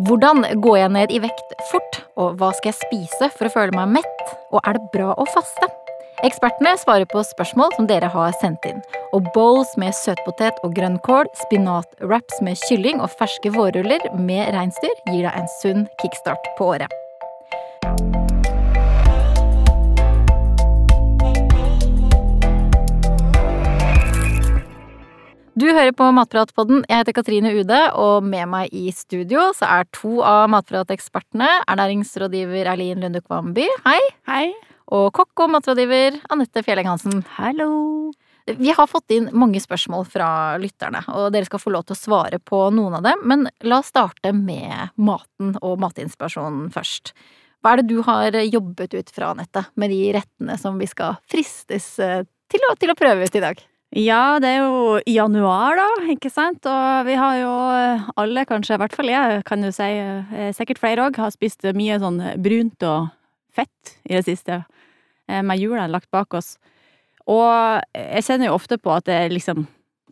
Hvordan går jeg ned i vekt fort, og hva skal jeg spise for å føle meg mett, og er det bra å faste? Ekspertene svarer på spørsmål som dere har sendt inn. Og bowls med søtpotet og grønnkål, spinatwraps med kylling og ferske vårruller med reinsdyr gir deg en sunn kickstart på året. Du hører på Matpratpodden. Jeg heter Katrine Ude, og med meg i studio så er to av matpratekspertene. Ernæringsrådgiver Erlin Lunduk Wamby, hei. Hei. Og kokk og matrådgiver Anette Fjelleng Hansen. Hallo. Vi har fått inn mange spørsmål fra lytterne, og dere skal få lov til å svare på noen av dem. Men la oss starte med maten og matinspirasjonen først. Hva er det du har jobbet ut fra, Anette, med de rettene som vi skal fristes eh, til å, til å prøve ut i dag? Ja, det er jo januar, da, ikke sant? Og vi har jo alle, kanskje, i hvert fall jeg, kan du si, eh, sikkert flere òg, har spist mye sånn brunt og fett i det siste. eh, Med jula lagt bak oss. Og jeg kjenner jo ofte på at det liksom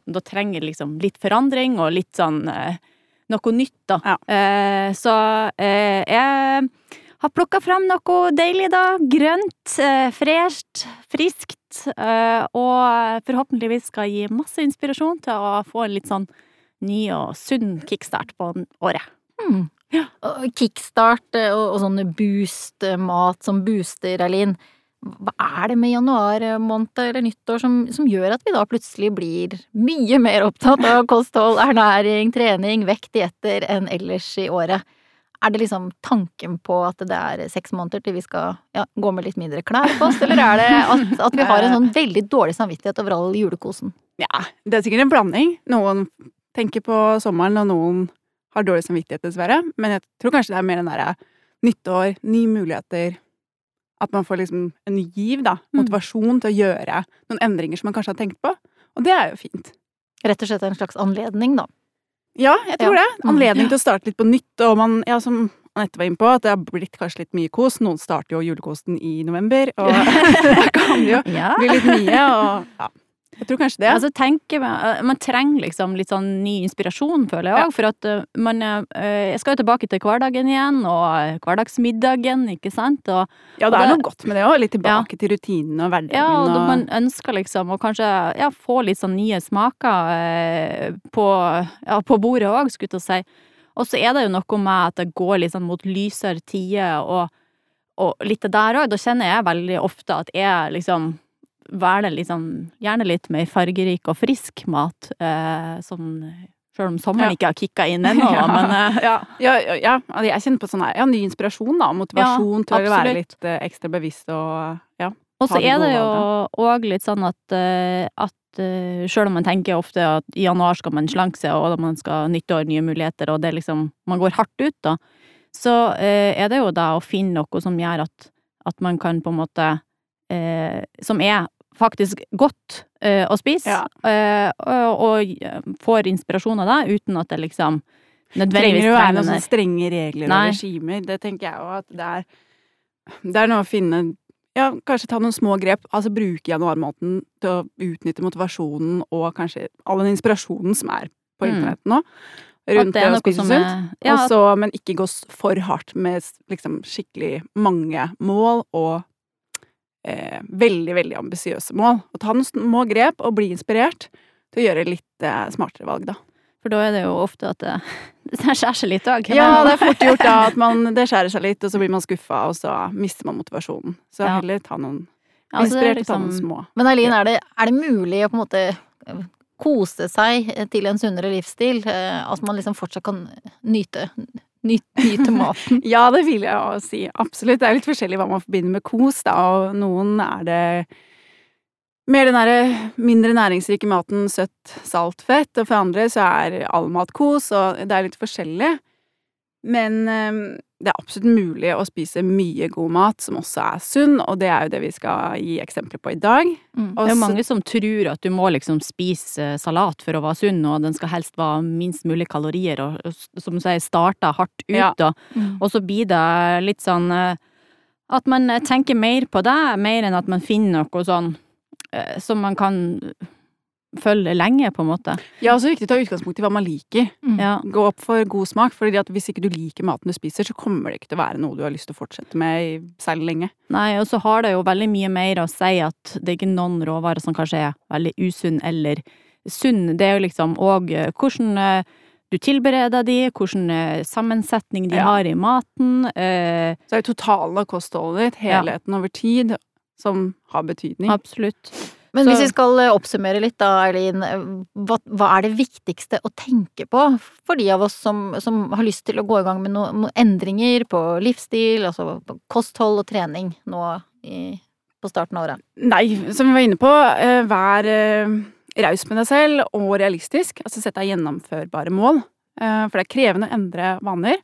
Da trenger liksom litt forandring og litt sånn eh, noe nytt, da. Ja. Eh, så eh, jeg har plukka frem noe deilig, da. Grønt, eh, fresht, friskt. Eh, og forhåpentligvis skal gi masse inspirasjon til å få en litt sånn ny og sunn kickstart på året. Hmm. Ja. Kickstart eh, og, og sånn boost-mat som booster, Eileen. Hva er det med januar måned eller nyttår som, som gjør at vi da plutselig blir mye mer opptatt av kosthold, ernæring, trening, vekt, dietter enn ellers i året? Er det liksom tanken på at det er seks måneder til vi skal ja, gå med litt mindre klær på oss, eller er det at, at vi har en sånn veldig dårlig samvittighet over all julekosen? Ja, det er sikkert en blanding. Noen tenker på sommeren, og noen har dårlig samvittighet, dessverre. Men jeg tror kanskje det er mer den derre nyttår, nye muligheter. At man får liksom en ny giv, da. Mm. Motivasjon til å gjøre noen endringer som man kanskje har tenkt på. Og det er jo fint. Rett og slett en slags anledning, da. Ja, jeg tror Ja. det. Anledning til å starte litt på nytt. Og man, ja, som Anette var inne på, at det har blitt kanskje litt mye kos. Noen starter jo julekosten i november, og da kan det jo bli litt mye. Og ja, jeg tror kanskje det. Altså, tenker man, man trenger liksom litt sånn ny inspirasjon, føler jeg Ja. For at uh, man uh, Jeg skal jo tilbake til hverdagen igjen, og hverdagsmiddagen, ikke sant. Og, Ja, det er det- noe godt med det òg. Litt tilbake til rutinen og hverdagen. ja, og og- man ønsker liksom å kanskje ja, få litt sånn nye smaker eh, på, ja, på bordet òg, skulle jeg til å si. Og så er det jo noe med at det går litt sånn mot lysere tider, og, og litt det der òg. Da kjenner jeg veldig ofte at jeg liksom velger liksom gjerne litt mer fargerik og frisk mat. Eh, sånn Sjøl om sommeren Ja. ikke har kicka inn ennå, Ja. men eh, ja. Ja, ja, jeg kjenner på sånn her, ja, ny inspirasjon da, motivasjon til å være litt eh, ekstra bevisst og ja. Og så er det jo òg litt sånn at, eh, at eh, sjøl om man tenker ofte at i januar skal man slanke seg, og man skal nyttår, nye muligheter, og det liksom Man går hardt ut, da. Så eh, er det jo da å finne noe som gjør at, at man kan på en måte eh, Som er faktisk godt eh, å spise, Ja. eh, og, og eh, får inspirasjon av det, uten at det liksom nødvendigvis Trenger det å være noen strenge regler Nei. og regimer. Det tenker jeg jo at det er Det er noe å finne Ja, kanskje ta noen små grep. Altså bruke januarmåneden til å utnytte motivasjonen og kanskje all den inspirasjonen som er på Mm. internett nå. Rundt det det å spise sunt. ja, men ikke gå for hardt med liksom skikkelig mange mål og eh, veldig, veldig ambisiøse mål. Og ta noen små grep og bli inspirert til å gjøre litt eh, smartere valg, da. For da er det jo ofte at det, det skjærer seg litt òg. Ja, det er fort gjort da at man, det skjærer seg litt, og så blir man skuffa, og så mister man motivasjonen. Så Ja. heller ta noen Ja, altså, er inspirert og ta noen liksom- små. Men Eileen, er det, er det mulig å på en måte eh, kose seg til en sunnere livsstil? eh, At man liksom fortsatt kan nyte, ny, nyte maten? Ja, det vil jeg også si. Absolutt. Det er litt forskjellig hva man forbinder med kos, da, og noen er det mer den derre mindre næringsrike maten, søtt, salt, fett, og for andre så er all mat kos, og det er litt forskjellig. Men eh, det er absolutt mulig å spise mye god mat som også er sunn, og det er jo det vi skal gi eksempler på i dag. Mm. Og Det er jo mange som tror at du må liksom spise eh, salat for å være sunn, og den skal helst være minst mulig kalorier, og, og som du sier, starte hardt ut, Ja. da. Mm. Og så blir det litt sånn eh, at man tenker mer på det, mer enn at man finner noe sånn som man kan følge lenge, på en måte. Ja, og så er det viktig å ta utgangspunkt i hva man liker. Mm. Ja. Gå opp for god smak, for hvis ikke du liker maten du spiser, så kommer det ikke til å være noe du har lyst til å fortsette med i særlig lenge. Nei, og så har det jo veldig mye mer å si at det er ikke noen råvarer som kanskje er veldig usunn eller sunn. Det er jo liksom òg hvordan eh, du tilbereder de, hvordan eh, sammensetning de Ja. har i maten. eh, Så det er jo totalen av kostholdet ditt, Ja. helheten over tid, som har betydning. Absolutt. Men Så- hvis vi skal eh, oppsummere litt da, Eileen. eh, Hva, hva er det viktigste å tenke på for de av oss som, som har lyst til å gå i gang med noen noe endringer på livsstil, altså på kosthold og trening nå i, på starten av året? Nei, som vi var inne på, eh, vær raus med deg selv og realistisk. Altså sett deg gjennomførbare mål. For det er krevende å endre vaner.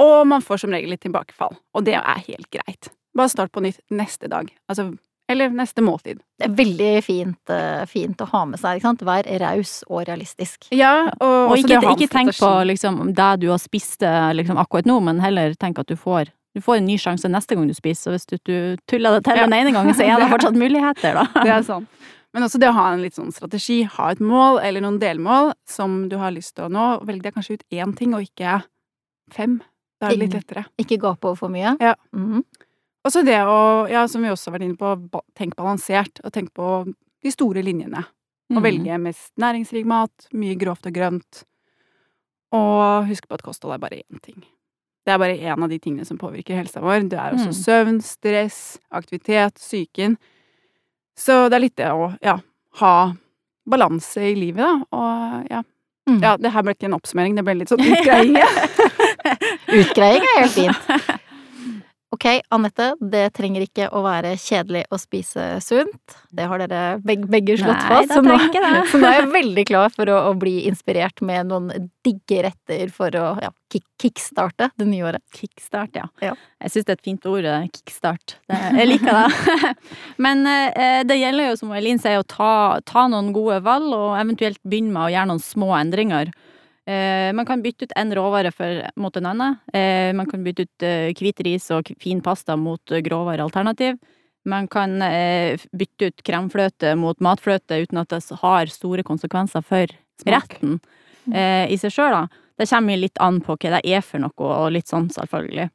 Og man får som regel litt tilbakefall. Og det er helt greit. Bare start på nytt neste dag. Altså, eller neste måltid. Det er veldig fint, eh, fint å ha med seg, ikke sant? Vær raus og realistisk. Ja, og, Og ikke, ikke tenk på liksom, det du har spist eh, liksom, akkurat nå, men heller tenk at du får du får en ny sjanse neste gang du spiser, og hvis du, du tuller det til Ja. den ene gangen, så er det fortsatt muligheter, da. Det er sant. Men også det å ha en litt sånn strategi. Ha et mål eller noen delmål som du har lyst til å nå. Velg deg kanskje ut én ting, og ikke fem. Da er det litt lettere. Ikke gape over for mye. Ja. Mhm. Og så det å, ja, som vi også har vært inne på, tenk balansert. Og tenk på de store linjene. Og Mm. velge mest næringsrik mat, mye grovt og grønt. Og husk på at kosthold er bare én ting. Det er bare én av de tingene som påvirker helsa vår. Det er også Mm. søvn, stress, aktivitet, psyken. Så det er litt det å, ja, ha balanse i livet, da. Og ja. Mm. Ja, det her ble ikke en oppsummering, det ble litt sånn utgreiing. Utgreiing er helt fint. Ok, Anette, det trenger ikke å være kjedelig å spise sunt. Det har dere begge, begge slått Nei, fast. Så nå, så nå er jeg veldig klar for å, å bli inspirert med noen digge retter for å ja, kick, kickstarte det nye året. Kickstart, ja. Ja. Jeg syns det er et fint ord, eh, kickstart. Det, jeg liker det. Men eh, det gjelder jo, som Elin sier, å ta, ta noen gode valg, og eventuelt begynne med å gjøre noen små endringer. Eh, man kan bytte ut en råvare for, mot en annen. Eh, man kan bytte ut eh, hvit ris og fin pasta mot eh, grovere alternativ. Man kan eh, bytte ut kremfløte mot matfløte uten at det har store konsekvenser for retten eh, i seg sjøl, da. Det kommer litt an på hva det er for noe, og litt sånn, selvfølgelig.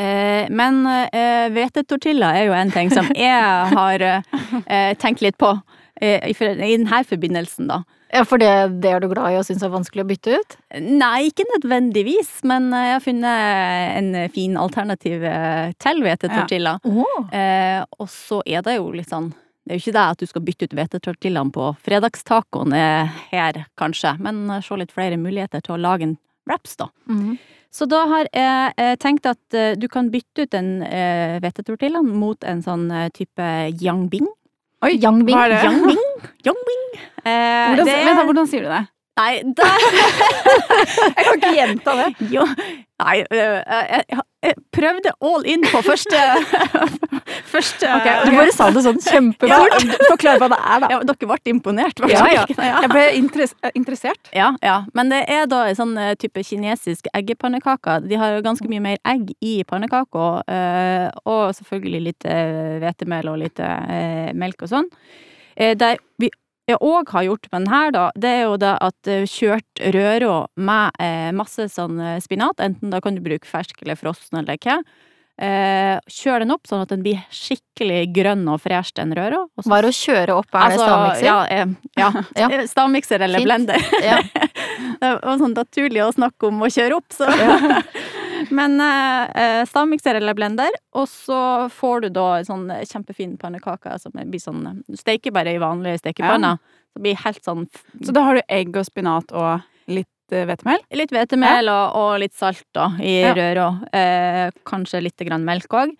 Eh, men eh, hvetetortilla er jo en ting som jeg har eh, tenkt litt på eh, i, i denne forbindelsen, da. Ja, for det, det er du glad i og syns er vanskelig å bytte ut? Nei, ikke nødvendigvis, men eh, jeg har funnet en fin alternativ eh, til hvetetortilla. Oh. Eh, og så er det jo litt sånn Det er jo ikke det at du skal bytte ut hvetetortillaen på fredagstacoen eh, her, kanskje, men se litt flere muligheter til å lage en wraps, da. Mhm. Så da har jeg tenkt at du kan bytte ut den hvetetortillaen mot en sånn type yangbing. Oi, Yang Bing. hva er det? Yangbing? Yangbing. Eh, Hvordan, det- vent hvordan sier du det? Nei, det Jeg kan ikke gjenta det. Jo, nei, øh, jeg, jeg, jeg prøvde all in på første Første okay, Du bare sa det sånn kjempefort. Forklar hva det er, da. ja, Dere ble imponert, Ja, ja. ja. Jeg ble interessert. Ja, ja. Men det er da en sånn eh, type kinesisk eggepannekake. De har jo ganske mye mer egg i pannekaka, og selvfølgelig litt hvetemel og litt melk og sånn. Der vi jeg òg har gjort med den her, da, det er jo det at eh, kjørt røra med eh, masse sånn eh, spinat, enten da kan du bruke fersk eller frossen eller hva. Eh, kjør den opp sånn at den blir skikkelig grønn og fresh, den røra. Bare Hva er å kjøre opp? Er det stavmikser? Ja, eh, ja. Ja. Stavmikser eller Fint. blender. Ja. Det var sånn naturlig å snakke om å kjøre opp, så. Men eh, eh, stavmikser eller blender, og så får du da en sånn kjempefin pannekake som blir sånn Du steker bare i vanlige stekepanner, Så det blir helt sånn Så da har du egg og spinat og litt eh, hvetemel? Litt hvetemel og, og litt salt da, i Ja. røra. Eh, kanskje litt grann melk òg.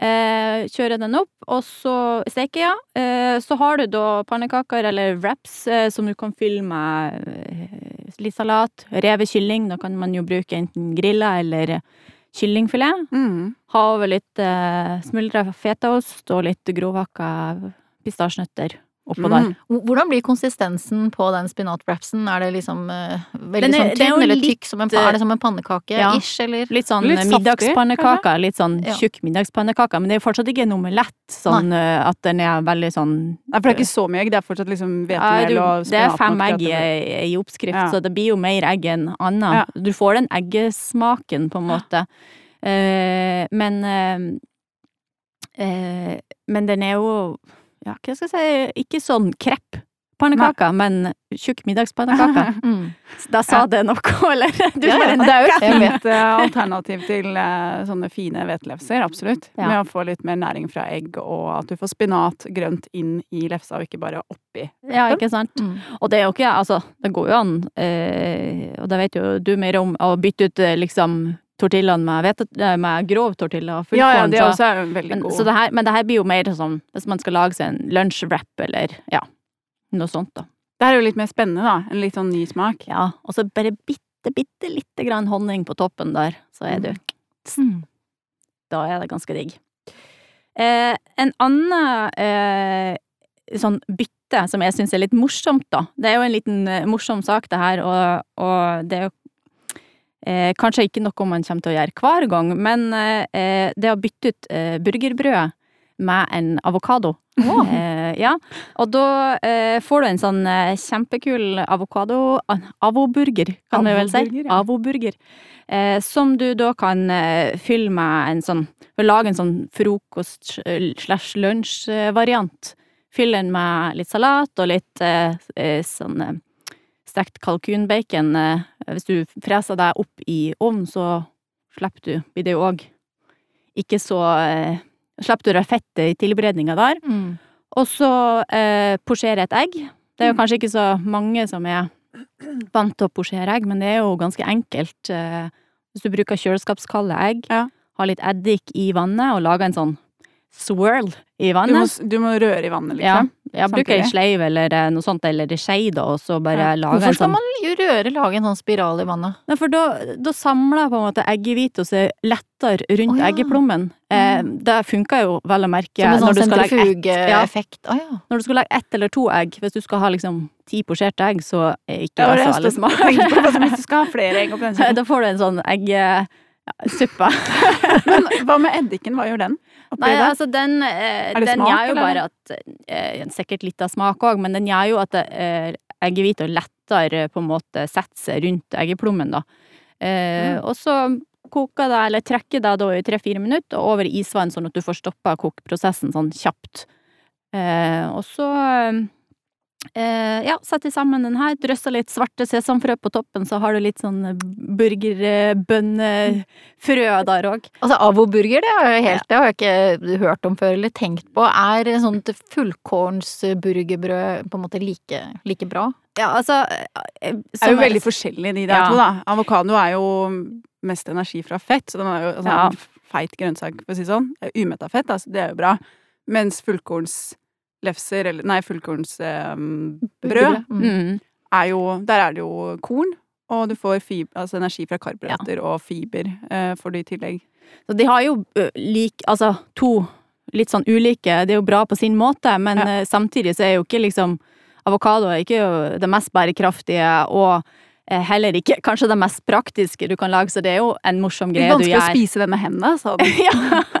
Eh, kjører den opp, og så steker ja. Eh, så har du da pannekaker eller wraps eh, som du kan fylle med eh, litt salat. Revet kylling, da kan man jo bruke enten grilla eller kyllingfilet. Mm. Ha over litt eh, smuldra fetaost og litt grovhakka pistasjenøtter oppå. Mm. der. Hvordan blir konsistensen på den spinatwrapsen? Er det liksom uh, veldig er- sånn tynn, eller litt, tykk som en, er det som en pannekake? ja. Eller? Litt sånn Litt saftig, litt sånn Ja. tjukk middagspannekake. men det er jo fortsatt ikke en omelett, sånn eh, at den er veldig sånn Nei, for det er ikke så mye egg, det er fortsatt liksom hvetemel og det er fem egg i, i oppskrift, Ja. så det blir jo mer egg enn annet. Ja. Du får den eggesmaken, på en måte. Uh, men uh, uh, Men den er jo, ja, hva skal jeg si, ikke sånn krepp-pannekaker, men tjukk middagspannekaker. Mm. Da sa Ja. det noe, eller? Du Ja, ja, det er jo et vet. eh, alternativ til eh, sånne fine hvetelefser, absolutt. Ja. Med å få litt mer næring fra egg, og at du får spinat, grønt inn i lefsa, og ikke bare oppi. Ja, ikke sant? Mm. Og det er jo ikke, altså, det går jo an, eh, og det vet jo du mer om, å bytte ut eh, liksom tortillaen med, hvete- eh, med grov tortilla, fullkorn. Ja, ja, det er også er veldig men, god. så det her, men det her blir jo mer sånn, hvis man skal lage seg en lunsjwrap, eller ja, noe sånt da. Det her er jo litt mer spennende, da. En litt sånn ny smak. Ja, og så bare bitte, bitte lite grann honning på toppen der, så er du, Mm. da er det ganske digg. Eh, en annen eh, sånn bytte som jeg syns er litt morsomt, da. Det er jo en liten eh, morsom sak, det her, og, og det er jo eh, kanskje ikke noe man kommer til å gjøre hver gang, men eh, det å bytte ut eh, burgerbrød med en avokado. Eh, ja, og da eh, får du en sånn eh, kjempekul avokado Avoburger, kan vi vel si. Avoburger, ja. Avoburger. Eh, som du da kan fylle med en sånn Lage en sånn frokost slash lunsj-variant. Fyll den med litt salat og litt sånn stekt kalkunbacon. Eh, hvis du freser deg opp i ovnen, så slipper du blir det òg ikke så eh, Slipper du det fettet i tilberedninga der. Mm. Og så eh, posjere et egg. Det er jo kanskje ikke så mange som er vant til å posjere egg, men det er jo ganske enkelt. Eh, hvis du bruker kjøleskapskalde egg, Ja. ha litt eddik i vannet og lager en sånn swirl i Du må, vannet. du må røre i vannet, Ja, liksom. Jeg bruker ei sleiv eller eh, noe sånt, eller ei skei, da, og så bare Ja. lage Hvorfor en skal sånn man jo røre, lage en sånn spiral i vannet? Nei, for da, da samler på en måte eggehvite seg lettere rundt oh, ja. eggeplommen. Eh, det funker jo vel å merke en når sånn du skal legge ett sentrifugeeffekt? Å ja. Når du skal legge ett eller to egg, hvis du skal ha liksom ti posjerte egg, så er ikke Ja, det så veldig smart. på Hvis du skal ha flere egg oppi den Da får du en sånn eggesuppe. Men hva med eddiken? Hva gjør den? Nei, det? altså den, eh, Er det den smak, gjør jo eller? bare at eh, Sikkert litt av smak òg, men den gjør jo at eh, eggehvita lettere på en måte setter seg rundt eggeplommen, da. Eh, Mm. Og så koker det, eller trekker det da i tre-fire minutter og over i isvann, sånn at du får stoppa kokeprosessen sånn kjapt. Eh, og så eh, ja, setter sammen den her, drysser litt svarte sesamfrø på toppen, så har du litt sånn burgerbønnefrø der òg. Altså avoburger, det har jeg helt, det har jeg ikke hørt om før eller tenkt på. Er sånt fullkornsburgerbrød på en måte like, like bra? Ja, altså Det er jo veldig forskjellig de der Ja. to, da. Avokado er jo mest energi fra fett, så den er jo altså, Ja. en feit grønnsak, for å si det sånn. Umetta fett, altså, det er jo bra. Mens fullkornslefser, eller nei, fullkornsbrød, um, Mm. Er jo Der er det jo korn, og du får fiber, altså energi fra karbohydrater og fiber uh, får du i tillegg. Så de har jo uh, lik, altså to litt sånn ulike, det er jo bra på sin måte, men Ja. uh, samtidig så er jo ikke liksom avokado er ikke det mest bærekraftige, og heller ikke kanskje det mest praktiske du kan lage, så det er jo en morsom Det er greie du vanskelig å spise det med hendene, sa du. ja.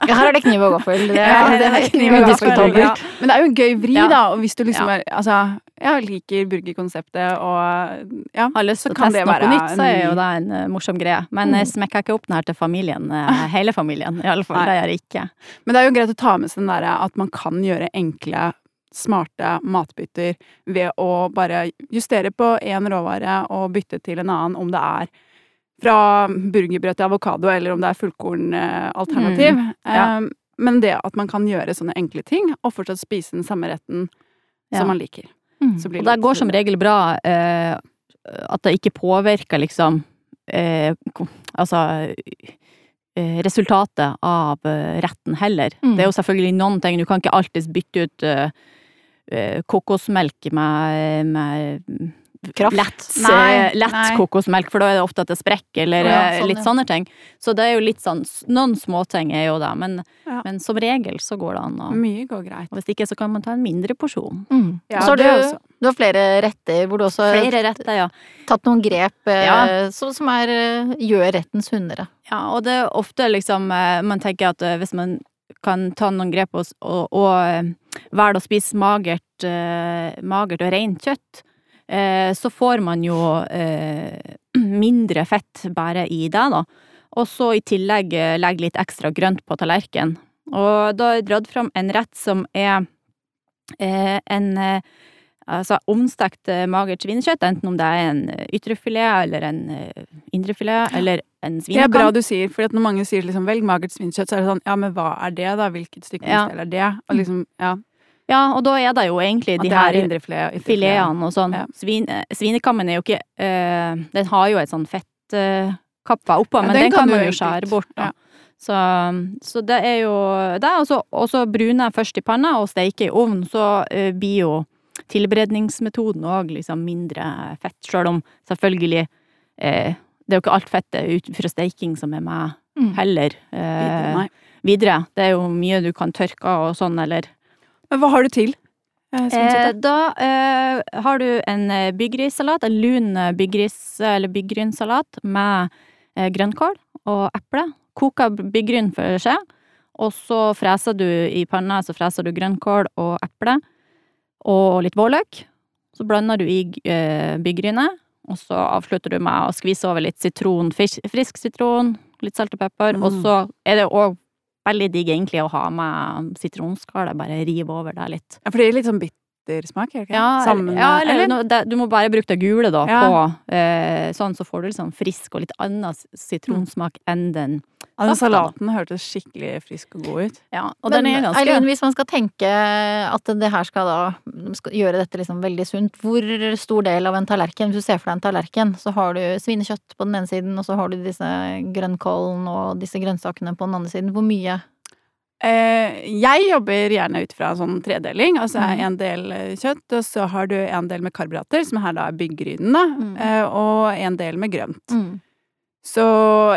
Her er det kniv og gaffel. Det, Ja, det, det er er kniv og gaffel, ja. Men det er jo en gøy vri, Ja. da, og hvis du liksom er Altså, jeg liker burgerkonseptet, og ja. Har lyst Så til å kan teste det noe nytt, så er jo det en ø, morsom greie. Men Mm. jeg smekker ikke opp den her til familien, ø, hele familien, i alle fall. Nei. Det gjør jeg ikke. Men det er jo greit å ta med seg den derre at man kan gjøre enkle, smarte matbytter ved å bare justere på én råvare og bytte til en annen, om det er fra burgerbrød til avokado, eller om det er fullkornalternativ. Mm, ja. Eh, Men det at man kan gjøre sånne enkle ting, og fortsatt spise den samme retten Ja. som man liker. Mm. Så blir Og det går som regel bra eh, at det ikke påvirker liksom eh, Altså eh, resultatet av retten heller. Mm. Det er jo selvfølgelig noen ting, du kan ikke alltid bytte ut kokosmelk med, med kraft. lett, Nei, eh, lett nei. kokosmelk, for da er det ofte at det sprekker, eller Ja, eh, sånn, litt ja. sånne ting. Så det er jo litt sånn Noen småting er jo det, men, Ja. men som regel så går det an å Mye går greit. Og hvis ikke, så kan man ta en mindre porsjon. Mm. Ja, Og så har du, du har flere retter hvor du også har Flere retter, ja. tatt noen grep eh, Ja. så, som er, eh, gjør rettens hundre. Ja, og det er ofte liksom eh, Man tenker at eh, hvis man kan ta noen grep og, og, og eh, velge å spise magert, eh, magert og rent kjøtt, eh, så får man jo eh, mindre fett bare i det, da. Og så i tillegg legge litt ekstra grønt på tallerkenen. Og da har jeg dratt fram en rett som er eh, en Altså omstekt magert svinekjøtt, enten om det er en ytrefilet eller en indrefilet eller en Det er bra du sier, for når mange sier liksom velg magert svinekjøtt, så er det sånn ja, men hva er det da? Hvilket stykkemodell er det? Og liksom, ja. Ja, og da er det jo egentlig de er her filetene og sånn. Ja. Svin, eh, svinekammen er jo ikke eh, Den har jo et sånn fettkappa oppå, Ja, men den den, kan man jo skjære bort. Ja. Så, så det er jo det. Og så- bruner jeg først i panna og steiker i ovn. så eh, blir jo tilberedningsmetoden òg liksom mindre fett, sjøl om selvfølgelig eh, Det er jo ikke alt fettet ut fra steiking som er med Mm. heller. Eh, videre. Det er jo mye du kan tørke av og sånn, eller Men hva har du til? Eh, Eh, da eh, har du en eh, byggrissalat, en lun eh, byggris- eller byggrynsalat med eh, grønnkål og eple. Koka byggryn for seg, og så freser du i panna, så freser du grønnkål og eple og litt vårløk. Så blander du i eh, byggrynet, og så avslutter du med å skvise over litt sitron, frisk sitron, litt salt og pepper, og Mm. så er det òg veldig digg egentlig å ha med sitronskallet, bare rive over det litt. Ja, for det er litt sånn bittersmak? Ja, Sammen ja, eller, eller, no- du må bare bruke det gule, da, Ja. på eh, Sånn, så får du litt sånn frisk og litt annen sitronsmak sitronsmak enn den. Ja, den salaten hørtes skikkelig frisk og god ut. Ja, og Men den er ganske Eileen, hvis man skal tenke at det her skal da skal gjøre dette liksom veldig sunt, hvor stor del av en tallerken, hvis du ser for deg en tallerken, så har du svinekjøtt på den ene siden, og så har du disse grønnkålen og disse grønnsakene på den andre siden. Hvor mye? Eh, jeg jobber gjerne ut fra en sånn tredeling. Altså Mhm. en del eh, kjøtt, og så har du en del med karbohydrater, som her da er byggrynene, Mm. eh, og en del med grønt. Så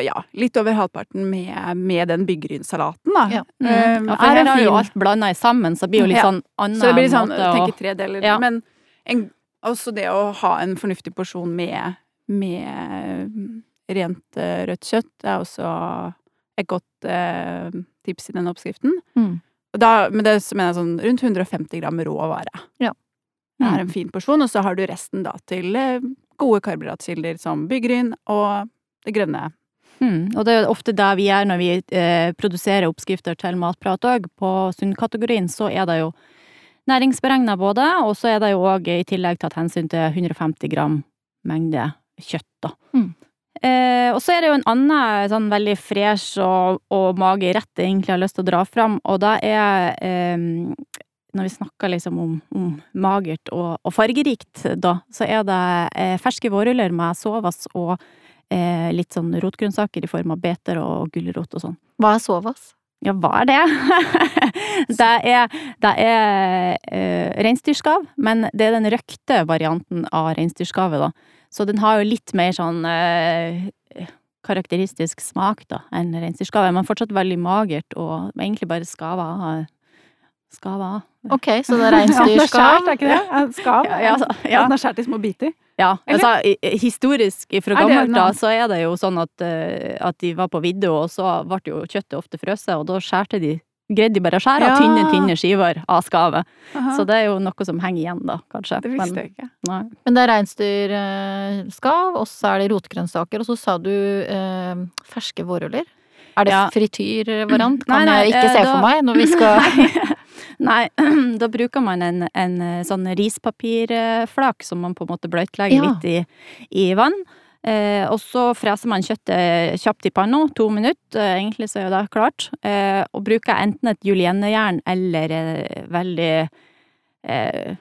ja, litt over halvparten med, med den byggrynsalaten, da. Ja. Mm. Um, ja, for er her er jo alt blanda sammen, så det blir jo litt sånn annen Så det blir sånn, måte å tenker tre deler. Ja. Men en, også det å ha en fornuftig porsjon med, med mm, rent rødt kjøtt er også et godt eh, tips i den oppskriften. Mm. Da, men det så mener jeg sånn rundt 150 gram rå vare. Ja. Det er en fin porsjon, og så har du resten da til eh, gode karbohydratkilder som byggryn og det grønne. Mm, og det er ofte det vi gjør når vi eh, produserer oppskrifter til Matprat òg. På sunnkategorien så er det jo næringsberegna både, og så er det jo òg i tillegg tatt hensyn til 150 gram mengde kjøtt, da. Mm. Eh, og så er det jo en annen sånn veldig fresh og, og mager rett jeg egentlig har lyst til å dra fram, og da er eh, når vi snakker liksom om, om magert og, og fargerikt, da, så er det eh, ferske vårruller med sovas og eh, litt sånn rotgrønnsaker i form av beter og gulrot og sånn. Hva er sovas? Ja, hva er det? det er, det er eh, reinsdyrskav, men det er den røkte varianten av reinsdyrskavet, da. Så den har jo litt mer sånn eh, karakteristisk smak, da, enn reinsdyrskavet. Men fortsatt veldig magert, og egentlig bare skava av. Skava av. Ok, så det er Ja, den er skjært, reinsdyrskav. er ikke det? Skav? Ja, ja, altså, Ja, ja. Den er skjært i små biter. Ja, altså historisk fra gammelt da, så er det jo sånn at, eh, at de var på vidda, og så ble jo kjøttet ofte frøset, og da skjærte de Greide de bare å skjære av Ja. tynne, tynne skiver av skavet. Aha, Så det er jo noe som henger igjen, da, kanskje. det visste jeg ikke. nei. Men det er reinsdyrskav, og så er det rotgrønnsaker, og så sa du eh, ferske vårruller. Er det Ja. frityrvariant? Nei, Kan nei, jeg ikke eh, se da- for meg når vi skal Nei, da bruker man en, en sånn rispapirflak som man på en måte bløtlegger Ja. litt i, i vann. Eh, og så freser man kjøttet kjapt i panna, to minutter, eh, egentlig så er det klart. Eh, og bruker enten et juliennejern eller eh, veldig eh,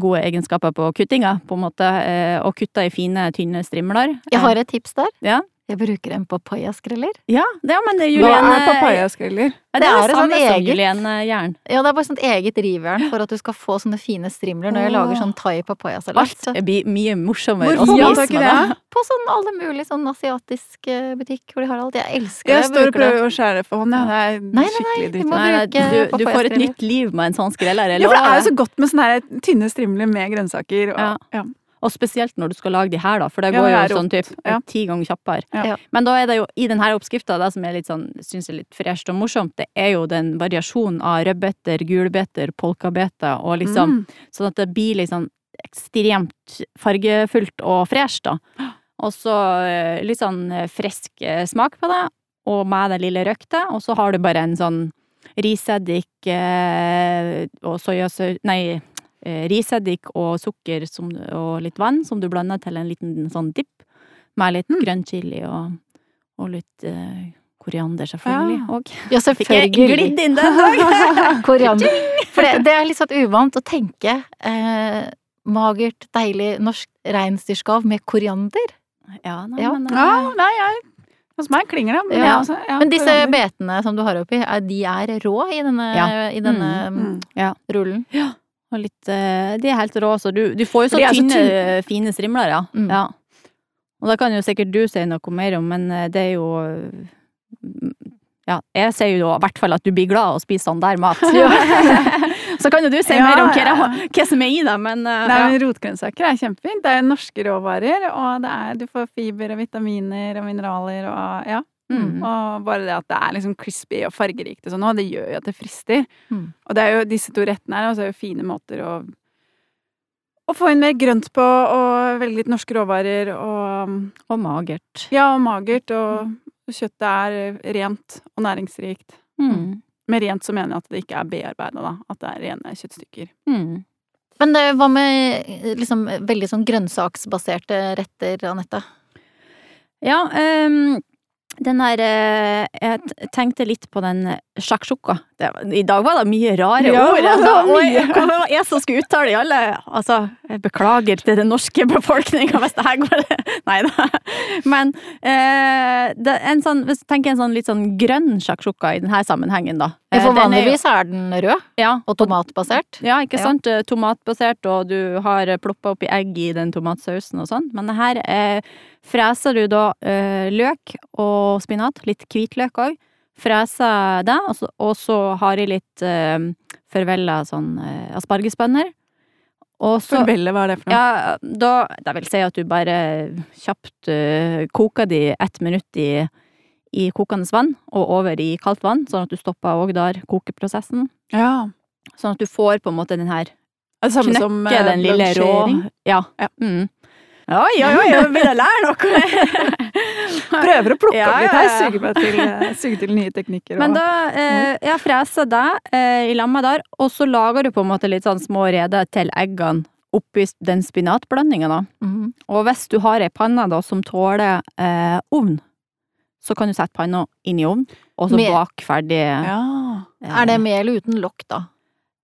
gode egenskaper på kuttinga, på en måte, eh, og kutter i fine, tynne strimler. Jeg har et tips der. Ja. Jeg bruker en papayaskreller. Ja, det, ja, men det er Hva er papayaskreller? Ja, Det det er det sånn eget- juliennejern. Ja, det er bare sånt eget rivjern for at du skal få sånne fine strimler når jeg lager sånn thai papayasalat. Alt blir mye morsommere å spise med det? det. På sånn alle mulige sånn asiatisk eh, butikk hvor de har alt. Jeg elsker det. Jeg står og prøver å skjære for hånd, ja. Det er Nei, nei, skikkelig dritt. Nei, nei, bruke du, du får et nytt liv med en sånn skreller. Ja, for det er jo så godt med sånne her tynne strimler med grønnsaker. Og, Ja. Ja. Og spesielt når du skal lage de her, da, for det Ja, går det jo sånn typ Ja. ti ganger kjappere. Ja. Ja. Men da er det jo i denne oppskrifta, det som er litt sånn, syns jeg er litt fresht og morsomt, det er jo den variasjonen av rødbeter, gulbeter, polkabeter og liksom Mm. Sånn at det blir liksom ekstremt fargefullt og fresh, da. Og så eh, litt sånn eh, frisk eh, smak på det, og med det lille røkte, og så har du bare en sånn riseddik eh, og soyasaus Nei, eh, riseddik og sukker som, og litt vann som du blander til en liten sånn dipp, med litt Mm. grønn chili og, og litt uh, koriander, selvfølgelig. Ja. Og Ja, fikk jeg selvfølgelig. glidd inn den dag! Koriander. For det, det er litt sånn uvant å tenke eh, magert, deilig norsk reinsdyrskav med koriander. Ja, nei, Ja. men eh, Ja, nei, jeg Hos meg klinger det. Men, Ja. også, ja, Men disse koriander. betene som du har oppi, er, de er rå i denne, Ja. i denne Mm. rullen? Og litt eh, De er helt rå, så du, du får jo så tynne, er så tynne, tynne. fine strimler, ja. Mm. ja. Og det kan jo sikkert du si noe mer om, men eh, det er jo mm, Ja, jeg sier jo i hvert fall at du blir glad av å spise sånn der mat. så kan jo du si Ja, mer om hva, hva som er i det, men uh, Nei, men Rotgrønnsaker er kjempefint. Det er norske råvarer, og det er, du får fiber og vitaminer og mineraler og ja. Mm. Og bare det at det er liksom crispy og fargerikt og sånn òg, det gjør jo at det frister. Mm. Og det er jo disse to rettene her, og så er jo fine måter å å få inn mer grønt på, og velge litt norske råvarer, og Og magert. ja, og magert, og kjøttet er rent og næringsrikt. Mm. Med rent så mener jeg at det ikke er bearbeida, da. At det er rene kjøttstykker. Mm. Men hva med liksom veldig sånn grønnsaksbaserte retter, Anette? Ja, ehm, den der eh, Jeg tenkte litt på den sjakksjukka. I dag var det mye rare Ja, ord. Altså, og jeg, som skulle uttale i alle Altså, jeg beklager til den norske befolkninga hvis det her går Nei da. Men eh, en sånn, hvis du tenker en sånn litt sånn grønn sjakksjukka i denne sammenhengen, da. Ja, Eh, For vanligvis er den rød ja, og tomatbasert. ja, ikke Ja. sant? Eh, Tomatbasert, og du har ploppa oppi egg i den tomatsausen og sånn. Men her eh, freser du da eh, løk og spinat, litt hvitløk òg. Freser det, og så, og så har jeg litt eh, forvella sånn eh, aspargesbønner. Og så Forbelle, hva er det for noe? ja, da Det vil si at du bare kjapt uh, koker de ett minutt i, i kokende vann, og over i kaldt vann, sånn at du stopper òg der kokeprosessen. Ja. Sånn at du får på en måte den her Det samme som Knekke eh, den lille rå. Ja. Ja. Mm. Oi, oi, oi, jeg begynner å lære noe! Prøver å plukke Ja, opp litt her, suge meg til, eh, suge til nye teknikker. Men og- da eh, jeg freser det eh, i lammet der, og så lager du på en måte litt sånn små reder til eggene oppi den spinatblandinga, da. Mm. Og hvis du har ei panne da som tåler eh, ovn, så kan du sette panna inn i ovnen, og så Med- bak ferdig ja. eh, Er det mel uten lokk, da?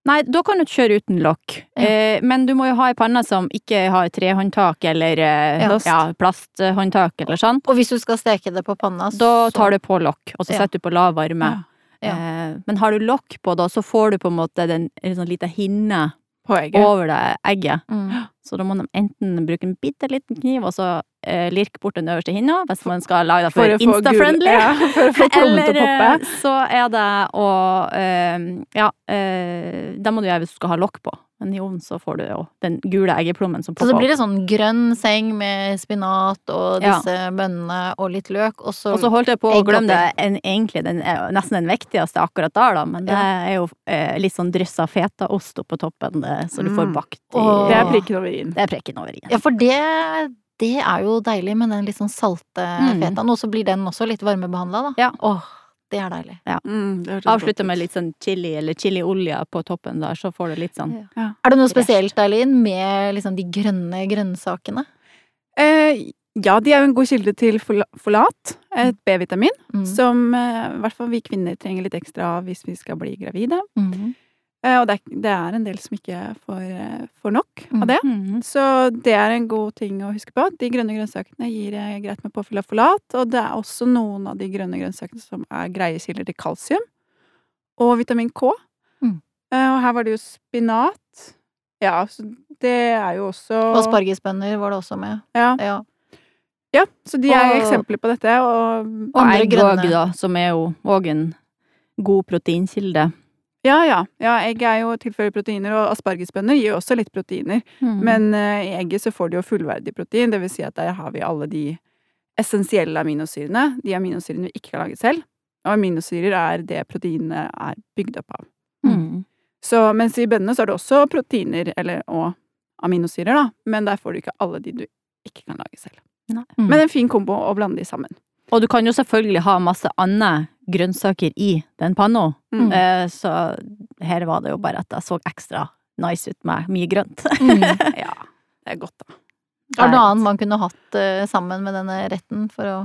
Nei, da kan du kjøre uten lokk. Ja. Eh, men du må jo ha ei panne som ikke har trehåndtak eller eh, Ja. plasthåndtak eller sånn. Og hvis du skal steke det på panna, Da tar du på lokk, og så setter du på lav varme. Ja. Eh, men har du lokk på, da, så får du på en måte den, en sånn lita hinne over det egget. mm. Så da må de enten bruke en bitte liten kniv og så eh, lirke bort den øverste hinna, hvis man skal lage det for, for insta-friendly. Ja, for å få plommen til å Eller poppe. eh, så er det å eh, Ja, eh, det må du gjøre hvis du skal ha lokk på. Men i ovnen så får du jo den gule eggeplommen som Så så blir det sånn grønn seng med spinat og Ja. disse bønnene og litt løk, og så Og så holdt jeg på å glemme det en, egentlig den er nesten den viktigste akkurat der, da. Men det Ja. er jo eh, litt sånn dryss av fetaost oppå toppen, det, så du får Mm. bakt i mm. Det er prikken over i-en. Det er prikken over i. Ja, for det, det er jo deilig med den litt sånn salte Mm. fetaen, og så blir den også litt varmebehandla, da. Ja. Åh, det er deilig. Mm, det hørtes Avslutte med litt sånn chili eller chiliolje på toppen der, så får du litt sånn Er det noe spesielt, Eileen, med liksom de grønne grønnsakene? Eh, ja, de er jo en god kilde til folat, et B-vitamin, Mm. som eh, i hvert fall vi kvinner trenger litt ekstra av hvis vi skal bli gravide. Mm. Eh, Og det er, det er en del som ikke får, eh, får nok Mm. av det. Mhm. Så det er en god ting å huske på. De grønne grønnsakene gir eh, greit med påfyll av folat, og det er også noen av de grønne grønnsakene som er greie kilder til kalsium og vitamin K. Mm. Eh, Og her var det jo spinat. Ja, så det er jo også Og aspargesbønner var det også med. Ja, Ja. ja, så de er Og- eksempler på dette, og Og Og andre egg grønne. òg, da, som er jo òg en god proteinkilde. Ja, ja. ja egg er jo tilfører proteiner, og aspargesbønner gir jo også litt proteiner. Mm. Men uh, i egget så får du jo fullverdig protein, det vil si at der har vi alle de essensielle aminosyrene, de aminosyrene vi ikke kan lage selv. Og aminosyrer er det proteinene er bygd opp av. Mm. Så mens i bønnene så er det også proteiner, eller, og aminosyrer, da, men der får du ikke alle de du ikke kan lage selv. Mm. Men en fin kombo å blande de sammen. Og du kan jo selvfølgelig ha masse andre grønnsaker i den panna. Mm. Eh, Så her var det jo bare at det så ekstra nice ut med mye grønt. Mm. Ja, det er godt, da. Er det noe annet man kunne hatt eh, sammen med denne retten for å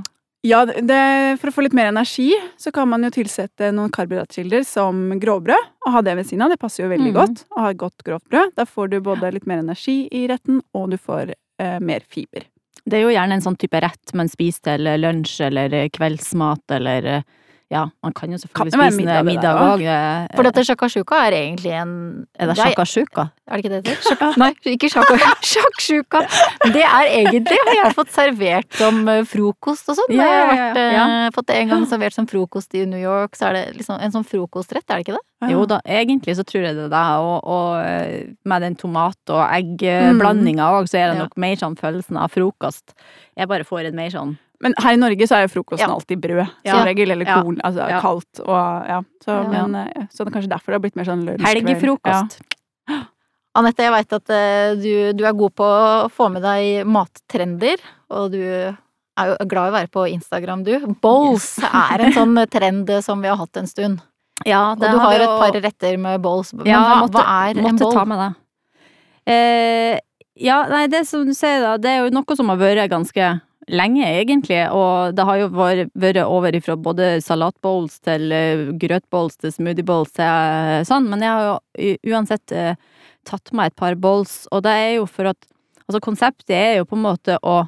Ja, det, for å få litt mer energi, så kan man jo tilsette noen karbohydratkilder som grovbrød, og ha det ved siden av. Det passer jo veldig mm. godt å ha et godt grovt brød. Da får du både litt mer energi i retten, og du får eh, mer fiber. Det er jo gjerne en sånn type rett man spiser til lunsj eller kveldsmat eller eh, ja, man kan jo selvfølgelig kan spise middag, middag òg. For dette shakashuka er egentlig en Er det sjakasjuka? Er det ikke det det heter? Nei, ikke sjakksjuka. Det er egentlig har jeg fått servert som eh, frokost og sånn. Ja, Når jeg har ja, vært, ja. eh, fått det en gang servert som frokost i New York, så er det liksom en sånn frokostrett, er det ikke det? Jo da, egentlig så tror jeg det er det, og, og eh, med den tomat- og eggblandinga òg, så er det Ja. nok mer sånn følelsen av frokost. Jeg bare får en mer sånn Men her i Norge så er jo frokosten Ja. alltid brød, Ja. som regel, eller Ja. korn, altså Ja. kaldt og ja. Så, Ja. men, eh, så det er kanskje derfor det har blitt mer sånn lunsj. kveld. Ja. Anette, jeg veit at uh, du, du er god på å få med deg mattrender, og du er jo glad i å være på Instagram, du. Bowls er en sånn trend som vi har hatt en stund. Ja, Og du har jo et par retter med bowls. Men Ja, hva, måtte, hva er en bowl? ta med det. Eh, ja, nei, det som du sier da, det er jo noe som har vært ganske lenge, egentlig. Og det har jo vært, over ifra både salatbowls til uh, grøtbowls til smoothiebowls til eh, sånn. Men jeg har jo uansett eh, tatt meg et par bowls, og det er jo for at Altså, konseptet er jo på en måte å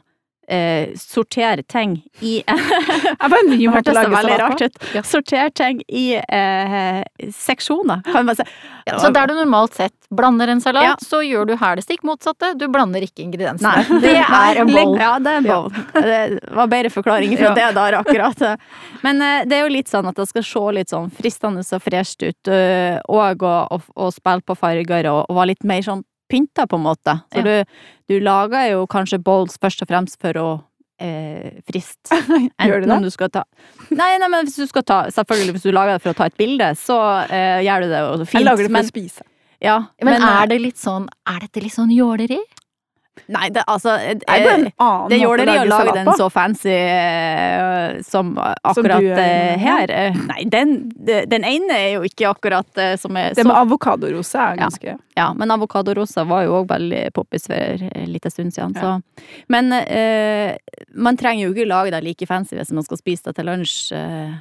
eh, sortere ting i Jeg bare en ny Det å hørtes veldig rart ut. Sortere ting i eh, seksjoner, kan man si. Ja, så der du normalt sett blander en salat, Ja. så gjør du her det stikk motsatte. Du blander ikke ingrediensene. Nei, det er en bowl. Ja, det er en bowl. Det var bedre forklaring fra Ja. det der, akkurat. Men eh, det er jo litt sånn at det skal se litt sånn fristende og fresht ut, eh, og å spille på farger og, og være litt mer sånn pynta, på en måte. Så Ja. du, du lager jo kanskje bowls først og fremst for å eh, friste. Gjør du det? om? Du skal ta Nei, nei, men hvis du skal ta Selvfølgelig, hvis du lager det for å ta et bilde, så eh, gjør du det jo fint. Jeg lager det for men, å spise. ja, Men, men, er det litt sånn Er dette litt sånn jåleri? Nei, det altså eh, Det annen Det gjør dere å lage den så fancy uh, som akkurat som eh, her. Eh, Nei, den, den ene er jo ikke akkurat eh, som er Det med avokadorose er ganske Ja, men avokadorosa var jo òg veldig poppis for en liten stund siden, så Men eh, man trenger jo ikke lage det like fancy hvis man skal spise det til lunsj. eh.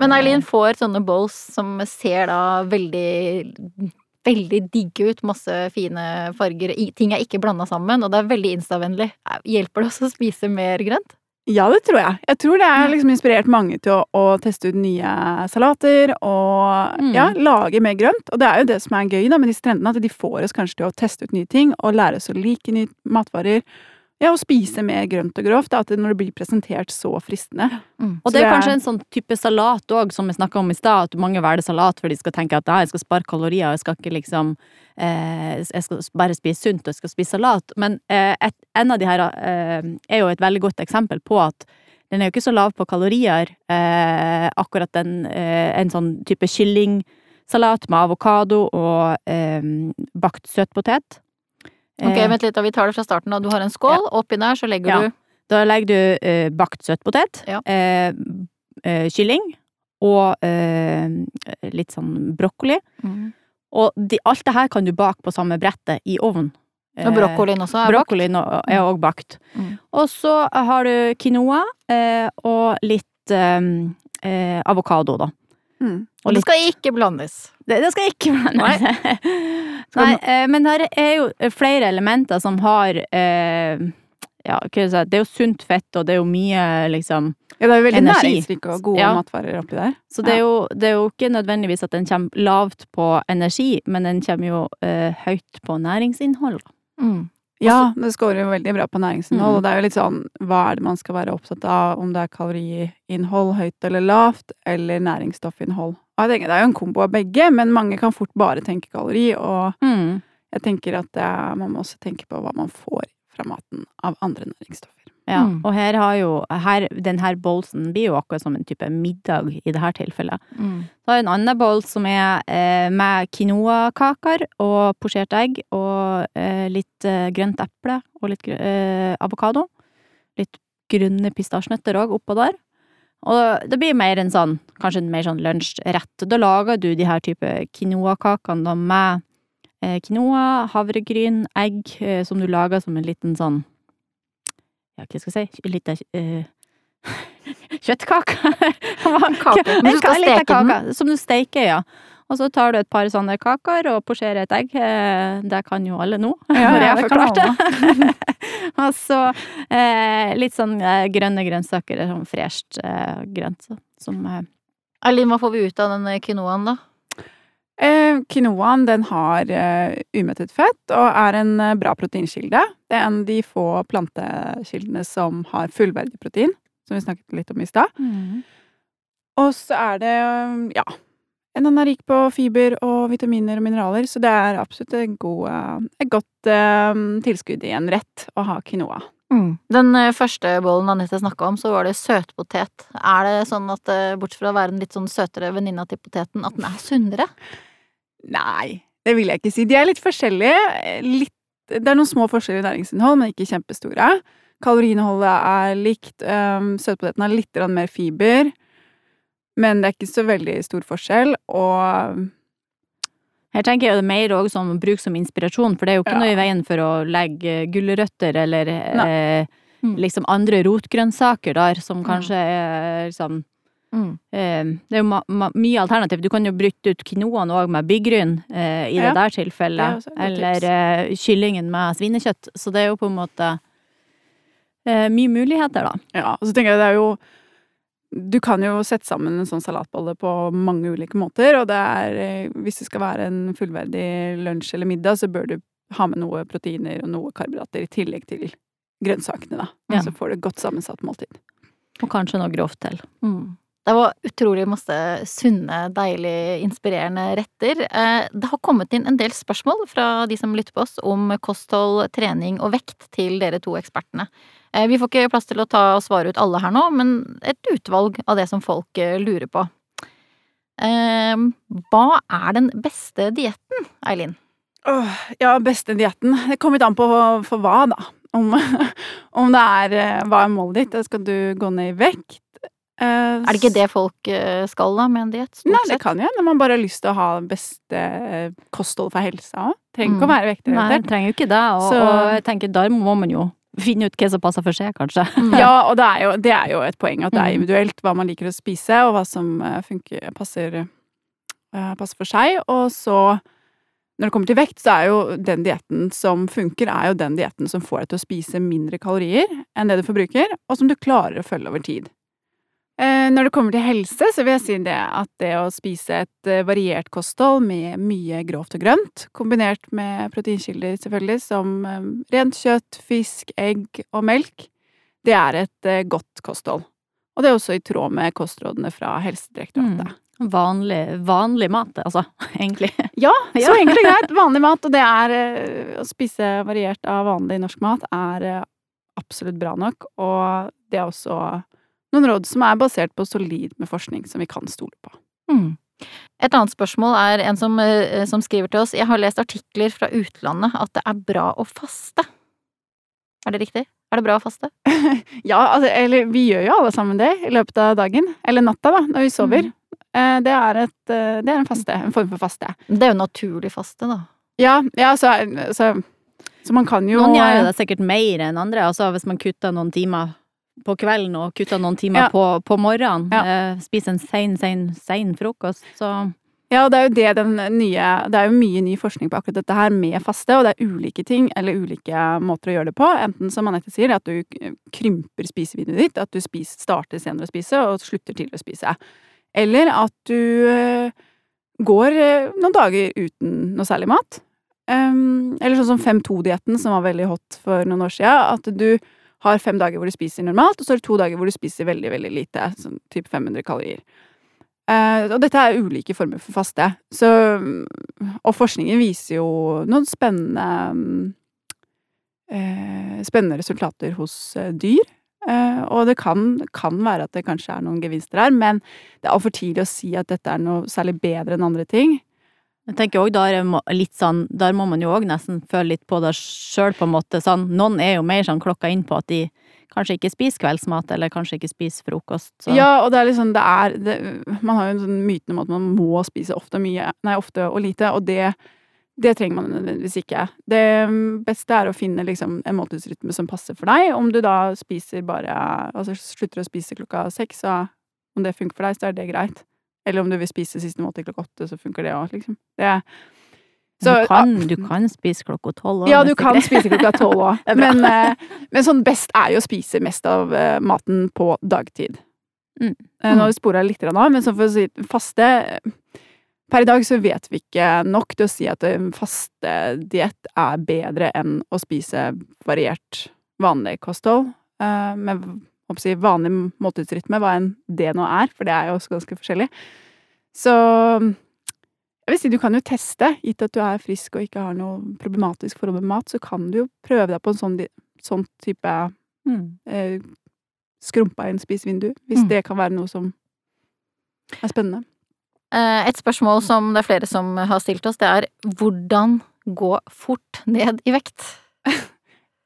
Men Eileen får sånne bowls som ser da veldig Veldig digge ut, masse fine farger, ting er ikke blanda sammen, og det er veldig instavennlig. Hjelper det oss å spise mer grønt? Ja, det tror jeg. Jeg tror det er liksom inspirert mange til å, å teste ut nye salater og Mm. ja, lage mer grønt. Og det er jo det som er gøy da med disse trendene, at de får oss kanskje til å teste ut nye ting og lære oss å like nye matvarer. Ja, å spise mer grønt og grovt. At det, når det blir presentert så fristende. Mm. Og det er er- kanskje en sånn type salat òg, som vi snakka om i stad, at mange velger salat for de skal tenke at ja, jeg skal spare kalorier, og jeg skal ikke liksom eh, Jeg skal bare spise sunt, og jeg skal spise salat. Men eh, et, en av de her eh, er jo et veldig godt eksempel på at den er jo ikke så lav på kalorier, eh, akkurat den eh, en sånn type kyllingsalat med avokado og eh, bakt søtpotet. Ok, Eh, vent litt, da vi tar det fra starten. da. Du har en skål, oppi der så legger du Da legger du eh, bakt søtpotet, Ja. eh, eh, kylling og eh, litt sånn brokkoli. mm. Og de, alt det her kan du bake på samme brettet i ovnen. Og brokkolien også er bakt. Brokkolien og- er òg bakt. Mm. Og så har du quinoa eh, og litt eh, eh, avokado, da. Mm. Og det skal ikke blandes. Det, det skal ikke blandes. Nei, eh, men her er jo flere elementer som har eh, Ja, si, det er jo sunt fett, og det er jo mye, liksom Ja, det er jo veldig Energi. næringsrike og gode Ja. matvarer oppi der. Så det er, jo, det er jo ikke nødvendigvis at den kommer lavt på energi, men den kommer jo eh, høyt på næringsinnhold. Mm. Ja, det scorer jo veldig bra på næringsinnhold, Mm. og det er jo litt sånn hva er det man skal være opptatt av, om det er kaloriinnhold høyt eller lavt, eller næringsstoffinnhold. Og jeg tenker det er jo en kombo av begge, men mange kan fort bare tenke kalori, og Mm. jeg tenker at det er, man må også tenke på hva man får fra maten av andre næringsstoffer. Ja, Mm. og her har jo her, Den her bolsen blir jo akkurat som en type middag i det her tilfellet. Mm. Så har jeg en annen bols som er eh, med quinoa-kaker og posjert egg og eh, litt eh, grønt eple og litt eh, avokado. Litt grønne pistasjenøtter òg oppå der. Og det blir mer en sånn, kanskje en mer sånn lunsjrett. Da lager du de her type quinoa-kakene med eh, quinoa, havregryn, egg, eh, som du lager som en liten sånn Ja, hva skal jeg si? lita uh, eh, Kjøttkake. Kake. Men du skal steke den? Som du steker, ja. Og så tar du et par sånne kaker og posjerer et egg. Eh, Det kan jo alle nå. Ja, jeg det kan forklarte. og så eh, litt sånn eh, grønne grønnsaker, sånn fresht eh, grønt. så- Som eh, Eileen, hva får vi ut av den quinoaen, da? Eh, quinoaen den har eh, umettet fett og er en eh, bra proteinkilde. Det er en av de få plantekildene som har fullverdig protein, som vi snakket litt om i stad. Og så er det, ja Den er rik på fiber og vitaminer og mineraler, så det er absolutt et, god, eh, et godt eh, tilskudd i en rett å ha quinoa. Den eh, første bollen Anette snakka om, så var det søtpotet. Er det sånn at eh, bortsett fra å være en litt sånn søtere venninna til poteten, at den er sunnere? Nei, det vil jeg ikke si. De er litt forskjellige. Litt, det er noen små forskjeller i næringsinnhold, men ikke kjempestore. Kaloriinnholdet er likt. Um, Søtpoteten har litt mer fiber. Men det er ikke så veldig stor forskjell, og Her tenker jeg det mer også sånn å bruke som inspirasjon, for det er jo ikke Ja. noe i veien for å legge gulrøtter eller eh, Mm. liksom andre rotgrønnsaker der, som kanskje er liksom Mm. eh, Det er jo mye alternativ. Du kan jo bryte ut quinoaen òg med byggryn eh, i Ja, det der er tilfellet. det Eller eh, kyllingen med svinekjøtt. Så det er jo på en måte eh, mye muligheter, da. ja. Og så tenker jeg det er jo Du kan jo sette sammen en sånn salatbolle på mange ulike måter, og det er eh, Hvis det skal være en fullverdig lunsj eller middag, så bør du ha med noe proteiner og noe karbohydrater i tillegg til grønnsakene, da. Ja. Så får du et godt sammensatt måltid. Og kanskje noe grovt til. Mm. Det var utrolig masse sunne, deilig, inspirerende retter. Eh, Det har kommet inn en del spørsmål fra de som lytter på oss om kosthold, trening og vekt til dere to ekspertene. Eh, Vi får ikke plass til å ta og svare ut alle her nå, men et utvalg av det som folk eh, lurer på. Eh, Hva er den beste dietten, Eileen? Åh, ja, beste dietten. Det kommer litt an på for hva, da. Om, om det er Hva er målet ditt? Skal du gå ned i vekt? Eh, Er det ikke det folk skal da med en diett, Nei, det sett? kan jo hende man bare har lyst til å ha beste kosthold for helsa òg. Trenger ikke Mm. å være Nei, trenger jo ikke det. Og, Så- og jeg tenker, der må man jo finne ut hva som passer for seg, kanskje. Ja, og det er, jo, det er jo et poeng at det er Mm. individuelt hva man liker å spise, og hva som eh, funker, passer, eh, passer for seg. Og så, når det kommer til vekt, så er jo den dietten som funker, er jo den dietten som får deg til å spise mindre kalorier enn det du forbruker, og som du klarer å følge over tid. Eh, Når det kommer til helse, så vil jeg si det at det å spise et eh, variert kosthold med mye grovt og grønt, kombinert med proteinkilder selvfølgelig, som eh, rent kjøtt, fisk, egg og melk, det er et godt kosthold. Og det er også i tråd med kostrådene fra Helsedirektoratet. Vanlig, vanlig mat, altså, egentlig. Ja, Ja. så enkelt og greit. Vanlig mat, og det er å spise variert av vanlig norsk mat, er absolutt bra nok. Og det er også noen råd som er basert på solid med forskning, som vi kan stole på. Mm. Et annet spørsmål er en som, eh, som skriver til oss Jeg har lest artikler fra utlandet at det er bra å faste. Er det riktig? Er det bra å faste? Ja, altså, eller vi gjør jo alle sammen det i løpet av dagen. Eller natta, da, når vi sover. Mm. Det er, et, eh, det er en faste. En form for faste. Det er jo naturlig faste, da. Ja, ja så, så, så man kan jo Noen gjør det sikkert mer enn andre. Altså hvis man kutter noen timer på kvelden og kutta noen timer Ja. på, på morgenen. Ja. Eh, spiser en sein, sein, sein frokost. Så Ja, og det er jo det den nye Det er jo mye ny forskning på akkurat dette her med faste, og det er ulike ting, eller ulike måter å gjøre det på. Enten som Anette sier, at du krymper spisevinduet ditt, at du spiser, starter senere å spise og slutter tidligere å spise. Eller at du eh, går eh, noen dager uten noe særlig mat. Um, eller sånn som 5-2-dietten, som var veldig hot for noen år siden. At du har fem dager hvor du spiser normalt, og så er det to dager hvor du spiser veldig, veldig lite. Sånn type 500 kalorier. Eh, og dette er ulike former for faste. Så, og forskningen viser jo noen spennende eh, Spennende resultater hos eh, dyr. Eh, og det kan, kan være at det kanskje er noen gevinster her, men det er altfor tidlig å si at dette er noe særlig bedre enn andre ting. Jeg tenker òg der, er litt sånn, der må man jo òg nesten føle litt på det sjøl, på en måte. Sånn, noen er jo mer sånn klokka inn på at de kanskje ikke spiser kveldsmat, eller kanskje ikke spiser frokost. Så. Ja, og det er liksom, det er det, Man har jo en sånn myten om at man må spise ofte mye, nei, ofte og lite, og det, det trenger man nødvendigvis ikke. Det beste er å finne liksom en måltidsrytme som passer for deg. Om du da spiser bare Altså slutter å spise klokka seks, så om det funker for deg, så er det greit. Eller om du vil spise siste måltid klokka åtte, så funker det òg, liksom. Det, du, kan, du kan spise klokka tolv. ja, du kan spise klokka tolv òg, men, eh, men sånn best er jo å spise mest av eh, maten på dagtid. Mm. Eh, Nå har vi spora litt av, men sånn for å si faste Per i dag så vet vi ikke nok til å si at en fastediett er bedre enn å spise variert, vanlig kosthold. eh, Si, vanlig måltidsrytme, hva enn det nå er, for det er jo også ganske forskjellig. Så jeg vil si du kan jo teste, gitt at du er frisk og ikke har noe problematisk forhold med mat, så kan du jo prøve deg på en sånn, sånn type Mm. eh, skrumpa inn spisevindu, hvis Mm. det kan være noe som er spennende. Eh, Et spørsmål som det er flere som har stilt oss, det er hvordan gå fort ned i vekt?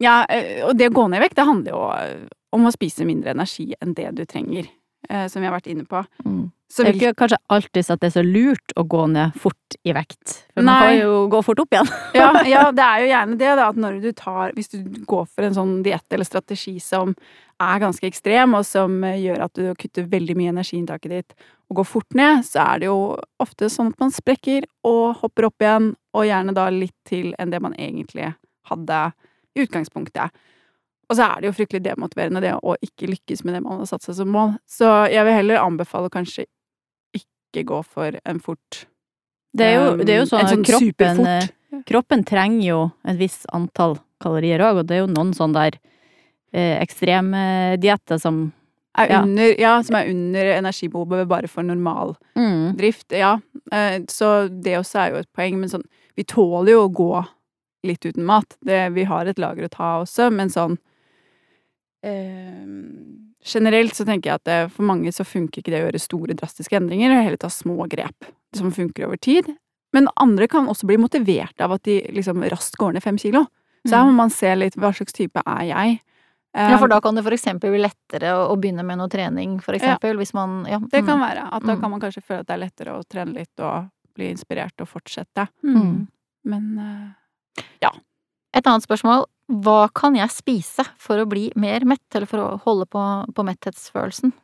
Ja, eh, og det å gå ned i vekt, det handler jo om å spise mindre energi enn det du trenger, eh, som vi har vært inne på. Mm. Så Det vil- ikke kanskje alltid at det er så lurt å gå ned fort i vekt. For man Nei. kan jo gå fort opp igjen. ja, ja, det er jo gjerne det, da, at når du tar Hvis du går for en sånn diett eller strategi som er ganske ekstrem, og som gjør at du kutter veldig mye energiinntaket ditt og går fort ned, så er det jo ofte sånn at man sprekker og hopper opp igjen, og gjerne da litt til enn det man egentlig hadde i utgangspunktet. Og så er det jo fryktelig demotiverende det å ikke lykkes med det man har satt seg som mål. Så jeg vil heller anbefale kanskje ikke gå for en fort Det er jo, det er jo um, sånn en at sånn kroppen, eh, kroppen trenger jo et visst antall kalorier òg, og det er jo noen sånne der eh, ekstremdietter som er Ja. under, ja, som er under energibehovet bare for normal mm, drift. Ja. Eh, Så det også er jo et poeng, men sånn Vi tåler jo å gå litt uten mat. Det, vi har et lager å ta også, men sånn Generelt så tenker jeg at det, for mange så funker ikke det å gjøre store, drastiske endringer, og heller ta små grep som funker over tid. Men andre kan også bli motivert av at de liksom raskt går ned fem kilo. Så her må man se litt hva slags type er jeg. Ja, for Eh, da kan det for eksempel bli lettere å, begynne med noe trening, for eksempel, hvis man Ja. Det kan mm. være. At da Mm. kan man kanskje føle at det er lettere å trene litt og bli inspirert og fortsette. mm. Men eh, Et annet spørsmål. Hva kan jeg spise for å bli mer mett, eller for å holde på, på metthetsfølelsen?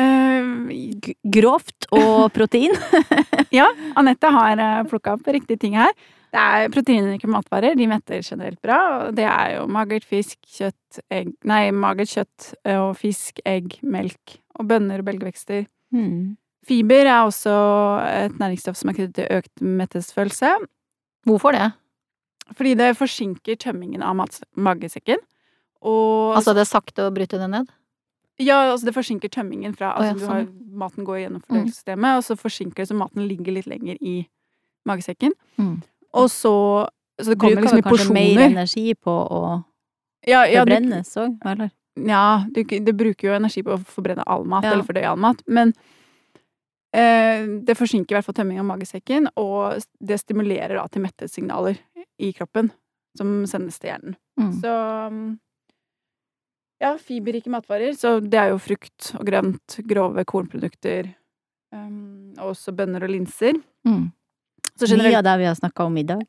eh, Grovt og protein. Ja, Anette har uh, plukka opp riktige ting her. Det er proteinrike matvarer. De metter generelt bra. Det er jo magert fisk, kjøtt, egg Nei, magert kjøtt eh, og fisk, egg, melk og bønner og belgvekster. Mm. Fiber er også et næringsstoff som er knyttet til økt metthetsfølelse. Hvorfor det? Fordi det forsinker tømmingen av magesekken. Og Altså det er sakte å bryte det ned? Ja, altså det forsinker tømmingen fra Å ja, sånn. du har. Maten går gjennom fordøyelsessystemet, og så forsinker det så maten ligger litt lenger i magesekken. Mm. Og så Så det kommer Bruker liksom i kanskje mer energi på å Ja, ja, forbrennes òg, eller? ja du, det bruker jo energi på å forbrenne all mat, Ja. eller fordøye all mat, men eh, det forsinker i hvert fall tømming av magesekken, og det stimulerer da til metthetssignaler i kroppen som sendes til hjernen. Mm. Så ja, fiberrike matvarer. Så det er jo frukt og grønt, grove kornprodukter. Um, og også bønner og linser. Mm. Så Mye av det vi har snakka om i dag.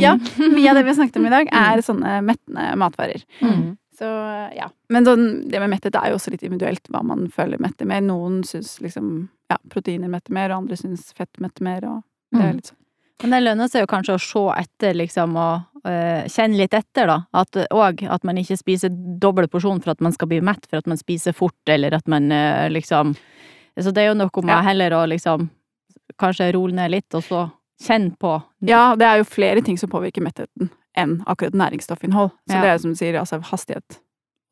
ja, mye av det vi har snakket om i dag, er sånne mettende matvarer. Mm. Så ja. Men sånn, det med mettet er jo også litt individuelt hva man føler metter mer. Noen syns liksom ja, proteiner metter mer, og andre syns fett metter mer, og det er Mm. litt sånn. Men det lønner seg jo kanskje å se etter, liksom, og øh, kjenne litt etter, da. At, og at man ikke spiser dobbel porsjon for at man skal bli mett, for at man spiser fort, eller at man øh, liksom Så det er jo noe med Ja. heller å liksom kanskje roe ned litt, og så kjenne på Ja, det er jo flere ting som påvirker mettheten enn akkurat næringsstoffinnhold. Så Ja. det er som du sier, altså hastighet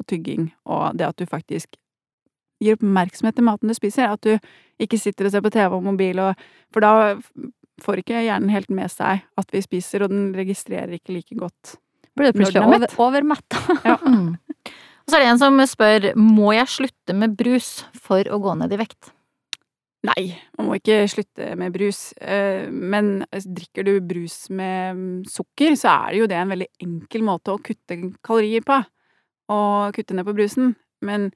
og tygging, og det at du faktisk gir oppmerksomhet til maten du spiser. At du ikke sitter og ser på TV og mobil, og, for da får ikke hjernen helt med seg at vi spiser, og den registrerer ikke like godt. Blir det plutselig over, er overmetta. Ja. Mm. Og så er det en som spør må jeg slutte med brus for å gå ned i vekt. Nei, man må ikke slutte med brus. eh, Men drikker du brus med mm, sukker, så er det jo det en veldig enkel måte å kutte kalorier på. Og kutte ned på brusen. Men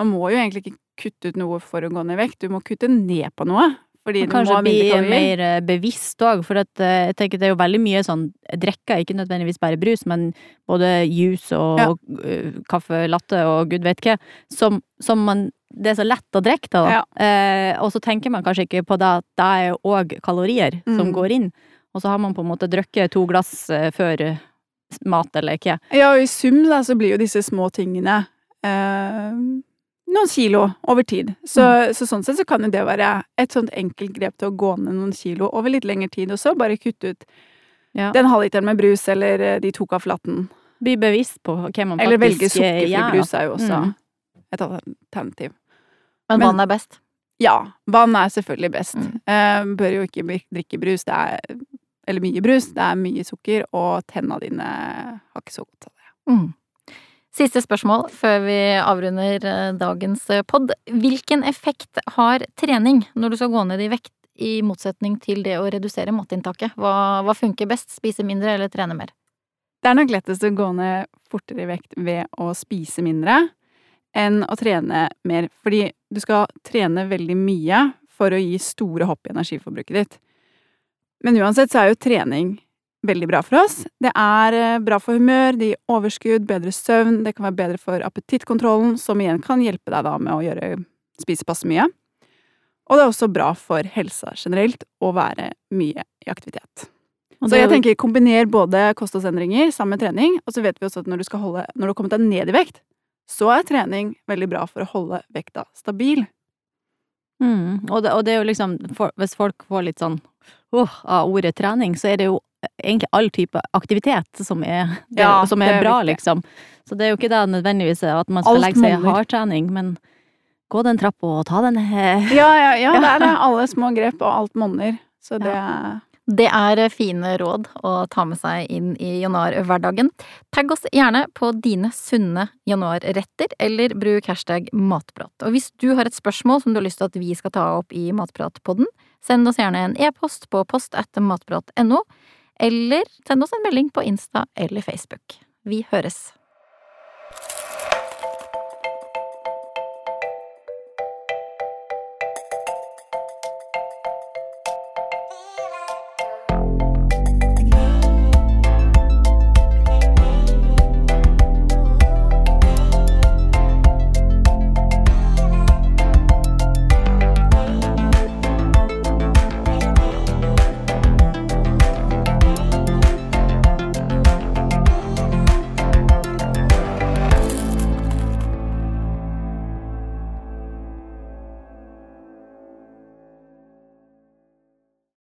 man må jo egentlig ikke kutte ut noe for å gå ned i vekt. Du må kutte ned på noe. Fordi du må Kanskje ha bli mindre kalorier. mer øh, bevisst òg, for at, øh, jeg tenker det er jo veldig mye sånn drikker ikke nødvendigvis bare brus, men både juice og Ja. øh, kaffe latte og gud vet hva, som, som man Det er så lett å drikke da. Ja. Eh, og så tenker man kanskje ikke på det at det er òg kalorier som Mm. går inn. Og så har man på en måte drukket to glass eh, før mat, eller hva. Ja, og i sum da, så blir jo disse små tingene eh, noen kilo over tid. Så, Mm. så sånn sett så kan jo det være et sånt enkelt grep til å gå ned noen kilo over litt lengre tid og så Bare kutte ut Ja. den halvliteren med brus eller eh, de to kaffelatten. Bli bevisst på hva man Eller velge sukkerfri ja. brus er jo også Mm. et alternativ. Men, Men- vann er best. Ja, vann er selvfølgelig best. Mm. Eh, bør jo ikke drikke brus, det er Eller mye brus. Det er mye sukker, og tenna dine har ikke så godt av det. Mm. Siste spørsmål før vi avrunder eh, dagens pod. Hvilken effekt har trening når du skal gå ned i vekt, i motsetning til det å redusere matinntaket? Hva, hva funker best? Spise mindre eller trene mer? Det er nok lettest å gå ned fortere i vekt ved å spise mindre enn å trene mer, fordi du skal trene veldig mye for å gi store hopp i energiforbruket ditt. Men uansett så er jo trening veldig bra for oss. Det er eh, bra for humør, det gir overskudd, bedre søvn, det kan være bedre for appetittkontrollen, som igjen kan hjelpe deg da med å gjøre spise passe mye. Og det er også bra for helsa generelt å være mye i aktivitet. Så jeg tenker kombiner både kostholdsendringer sammen med trening, og så vet vi også at når du holde, når du har kommet deg ned i vekt, så er trening veldig bra for å holde vekta stabil. Mm. Og, det, og det er jo liksom for, Hvis folk får litt sånn åh, av ordet trening, så er det jo egentlig all type aktivitet som er, det, Ja, som er er bra, viktig. liksom. Så det er jo ikke det nødvendigvis at man skal Alt legge seg i hardtrening, men gå den trappa og ta den eh, Ja, ja, ja, det er det. Alle små grep, og alt monner. Så det Det er fine råd å ta med seg inn i januarhverdagen. Tagg oss gjerne på dine sunne januarretter, eller bruk hashtag matprat. Og hvis du har et spørsmål som du har lyst til at vi skal ta opp i Matpratpodden, send oss gjerne en e-post på post etter matprat.no, eller send oss en melding på Insta eller Facebook. Vi høres!